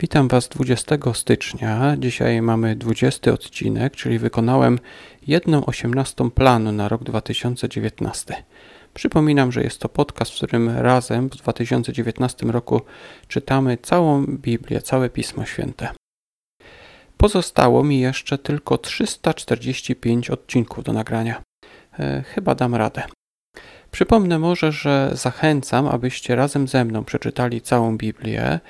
Witam Was 20 stycznia. Dzisiaj mamy 20 odcinek, czyli wykonałem jedną osiemnastą planu na rok 2019. Przypominam, że jest to podcast, w którym razem w 2019 roku czytamy całą Biblię, całe Pismo Święte. Pozostało mi jeszcze tylko 345 odcinków do nagrania. E, chyba dam radę. Przypomnę może, że zachęcam, abyście razem ze mną przeczytali całą Biblię.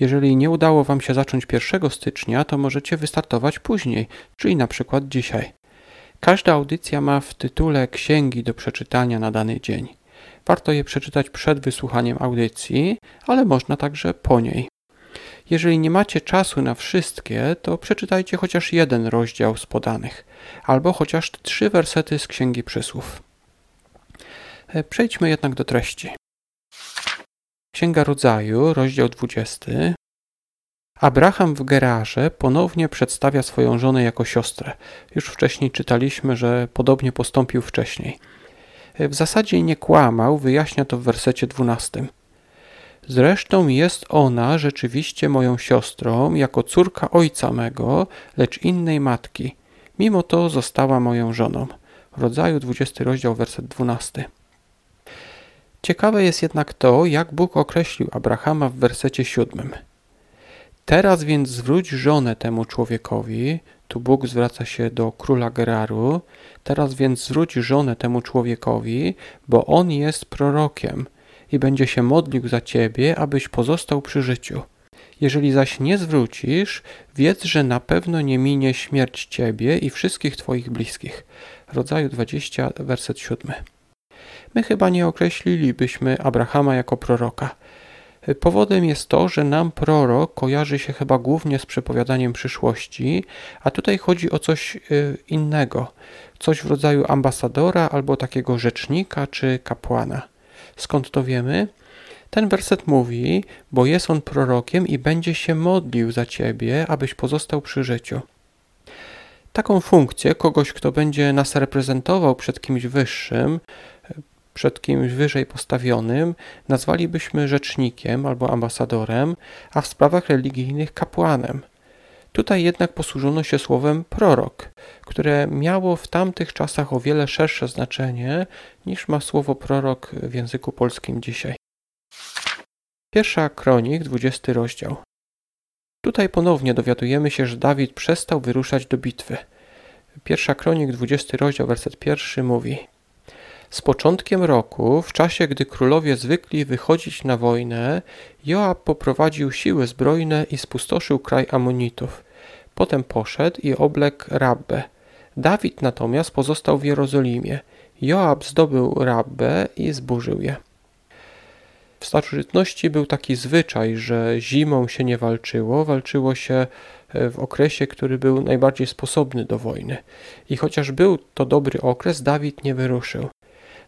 Jeżeli nie udało Wam się zacząć 1 stycznia, to możecie wystartować później, czyli na przykład dzisiaj. Każda audycja ma w tytule księgi do przeczytania na dany dzień. Warto je przeczytać przed wysłuchaniem audycji, ale można także po niej. Jeżeli nie macie czasu na wszystkie, to przeczytajcie chociaż jeden rozdział z podanych, albo chociaż trzy wersety z Księgi Przysłów. E, przejdźmy jednak do treści. Księga Rodzaju, rozdział 20. Abraham w Gerarze ponownie przedstawia swoją żonę jako siostrę. Już wcześniej czytaliśmy, że podobnie postąpił wcześniej. E, w zasadzie nie kłamał, wyjaśnia to w wersecie 12. Zresztą jest ona rzeczywiście moją siostrą, jako córka ojca mego, lecz innej matki. Mimo to została moją żoną. Rodzaju 20 rozdział, werset 12. Ciekawe jest jednak to, jak Bóg określił Abrahama w wersecie siódmym. Teraz więc zwróć żonę temu człowiekowi, tu Bóg zwraca się do króla Geraru, teraz więc zwróć żonę temu człowiekowi, bo on jest prorokiem i będzie się modlił za ciebie, abyś pozostał przy życiu. Jeżeli zaś nie zwrócisz, wiedz, że na pewno nie minie śmierć ciebie i wszystkich twoich bliskich. Rodzaju 20, werset 7 my chyba nie określilibyśmy Abrahama jako proroka. Powodem jest to, że nam prorok kojarzy się chyba głównie z przepowiadaniem przyszłości, a tutaj chodzi o coś y, innego, coś w rodzaju ambasadora albo takiego rzecznika czy kapłana. Skąd to wiemy? Ten werset mówi, bo jest on prorokiem i będzie się modlił za ciebie, abyś pozostał przy życiu. Taką funkcję kogoś, kto będzie nas reprezentował przed kimś wyższym, przed kimś wyżej postawionym nazwalibyśmy rzecznikiem albo ambasadorem, a w sprawach religijnych kapłanem. Tutaj jednak posłużono się słowem prorok, które miało w tamtych czasach o wiele szersze znaczenie niż ma słowo prorok w języku polskim dzisiaj. Pierwsza kronik, 20 rozdział. Tutaj ponownie dowiadujemy się, że Dawid przestał wyruszać do bitwy. Pierwsza kronik, 20 rozdział, werset pierwszy mówi – z początkiem roku, w czasie gdy królowie zwykli wychodzić na wojnę, Joab poprowadził siły zbrojne i spustoszył kraj Amonitów. Potem poszedł i obległ Rabbę. Dawid natomiast pozostał w Jerozolimie. Joab zdobył Rabbę i zburzył je. W starożytności był taki zwyczaj, że zimą się nie walczyło, walczyło się e, w okresie, który był najbardziej sposobny do wojny. I chociaż był to dobry okres, Dawid nie wyruszył.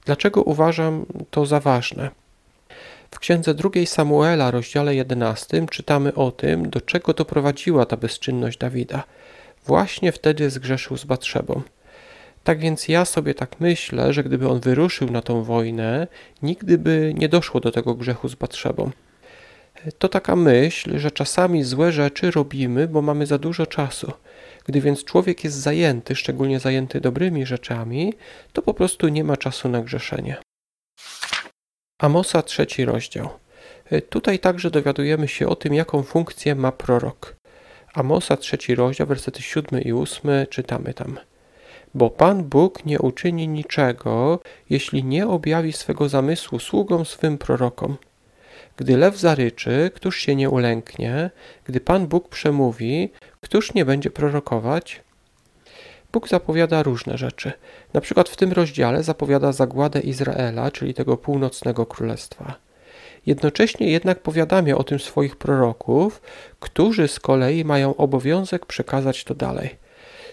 Dlaczego uważam to za ważne? W księdze drugiej Samuela, rozdziale 11, czytamy o tym, do czego doprowadziła ta bezczynność Dawida. Właśnie wtedy zgrzeszył z Batrzebą. Tak więc ja sobie tak myślę, że gdyby on wyruszył na tą wojnę, nigdy by nie doszło do tego grzechu z Batrzebą. To taka myśl, że czasami złe rzeczy robimy, bo mamy za dużo czasu. Gdy więc człowiek jest zajęty, szczególnie zajęty dobrymi rzeczami, to po prostu nie ma czasu na grzeszenie. Amosa trzeci rozdział. Tutaj także dowiadujemy się o tym, jaką funkcję ma prorok. Amosa trzeci rozdział, wersety siódmy i ósmy, czytamy tam. Bo Pan Bóg nie uczyni niczego, jeśli nie objawi swego zamysłu sługom swym prorokom. Gdy lew zaryczy, któż się nie ulęknie? Gdy Pan Bóg przemówi, któż nie będzie prorokować? Bóg zapowiada różne rzeczy. Na przykład w tym rozdziale zapowiada zagładę Izraela, czyli tego północnego królestwa. Jednocześnie jednak powiadamia o tym swoich proroków, którzy z kolei mają obowiązek przekazać to dalej.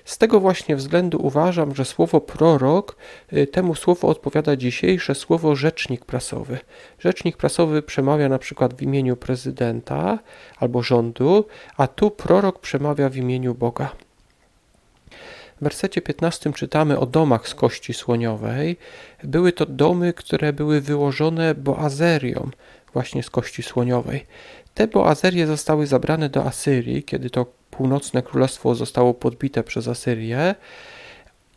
Z tego właśnie względu uważam, że słowo prorok y, temu słowu odpowiada dzisiejsze słowo rzecznik prasowy. Rzecznik prasowy przemawia na przykład w imieniu prezydenta albo rządu, a tu prorok przemawia w imieniu Boga. W wersecie 15 czytamy o domach z kości słoniowej. Były to domy, które były wyłożone boazerią. Właśnie z kości słoniowej. Te boazerie zostały zabrane do Asyrii, kiedy to północne królestwo zostało podbite przez Asyrię.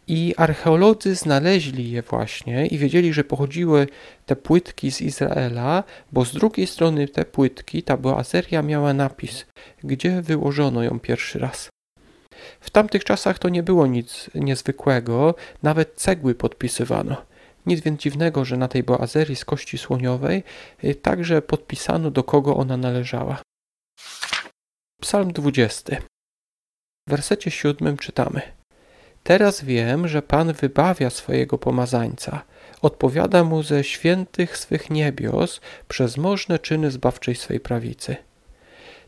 I archeolodzy znaleźli je właśnie i wiedzieli, że pochodziły te płytki z Izraela, bo z drugiej strony te płytki, ta boazeria miała napis, gdzie wyłożono ją pierwszy raz. W tamtych czasach to nie było nic niezwykłego, nawet cegły podpisywano. Nic więc dziwnego, że na tej boazerii z kości słoniowej y, także podpisano, do kogo ona należała. Psalm 20. W wersecie siódmym czytamy – Teraz wiem, że Pan wybawia swojego pomazańca, odpowiada mu ze świętych swych niebios przez możne czyny zbawczej swej prawicy.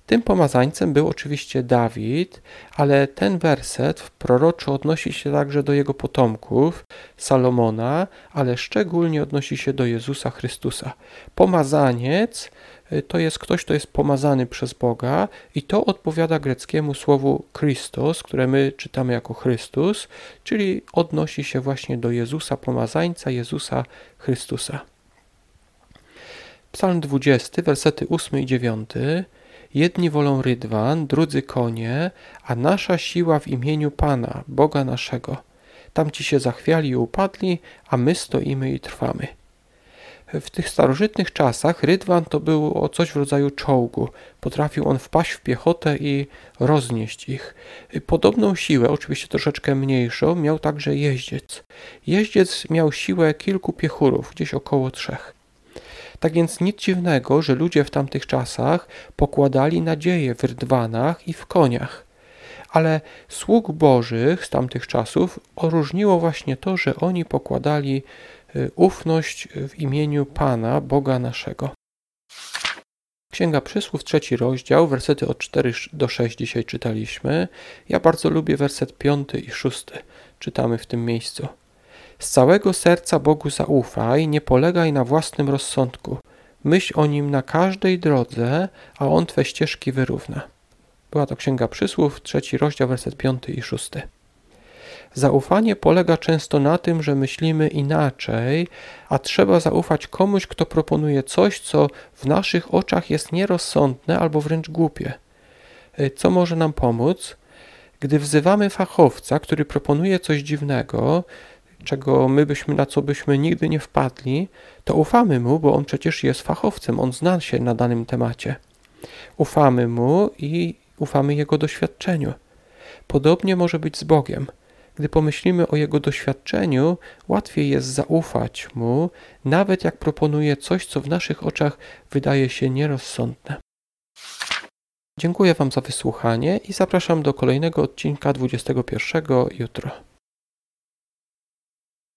Tym pomazańcem był oczywiście Dawid, ale ten werset proroczo odnosi się także do jego potomków, Salomona, ale szczególnie odnosi się do Jezusa Chrystusa. Pomazaniec y, to jest ktoś, kto jest pomazany przez Boga i to odpowiada greckiemu słowu Christos, które my czytamy jako Chrystus, czyli odnosi się właśnie do Jezusa Pomazańca, Jezusa Chrystusa. Psalm 20, wersety 8 i 9 Jedni wolą rydwan, drudzy konie, a nasza siła w imieniu Pana, Boga naszego. Tamci się zachwiali i upadli, a my stoimy i trwamy. W tych starożytnych czasach rydwan to było coś w rodzaju czołgu. Potrafił on wpaść w piechotę i roznieść ich. Podobną siłę, oczywiście troszeczkę mniejszą, miał także jeździec. Jeździec miał siłę kilku piechurów, gdzieś około trzech. Tak więc nic dziwnego, że ludzie w tamtych czasach pokładali nadzieję w rydwanach i w koniach. Ale sług bożych z tamtych czasów oróżniło właśnie to, że oni pokładali y, ufność w imieniu Pana, Boga naszego. Księga Przysłów, trzeci rozdział, wersety od 4 do 6 dzisiaj czytaliśmy. Ja bardzo lubię werset 5 i 6. Czytamy w tym miejscu. Z całego serca Bogu zaufaj, nie polegaj na własnym rozsądku. Myśl o nim na każdej drodze, a on twe ścieżki wyrówna. Była to Księga Przysłów, trzeci rozdział, werset piąty i szósty. Zaufanie polega często na tym, że myślimy inaczej, a trzeba zaufać komuś, kto proponuje coś, co w naszych oczach jest nierozsądne albo wręcz głupie. Y, co może nam pomóc? Gdy wzywamy fachowca, który proponuje coś dziwnego, czego my byśmy, na co byśmy nigdy nie wpadli, to ufamy mu, bo on przecież jest fachowcem, on zna się na danym temacie. Ufamy mu i ufamy jego doświadczeniu. Podobnie może być z Bogiem. Gdy pomyślimy o jego doświadczeniu, łatwiej jest zaufać mu, nawet jak proponuje coś, co w naszych oczach wydaje się nierozsądne. Dziękuję Wam za wysłuchanie i zapraszam do kolejnego odcinka 21 jutro.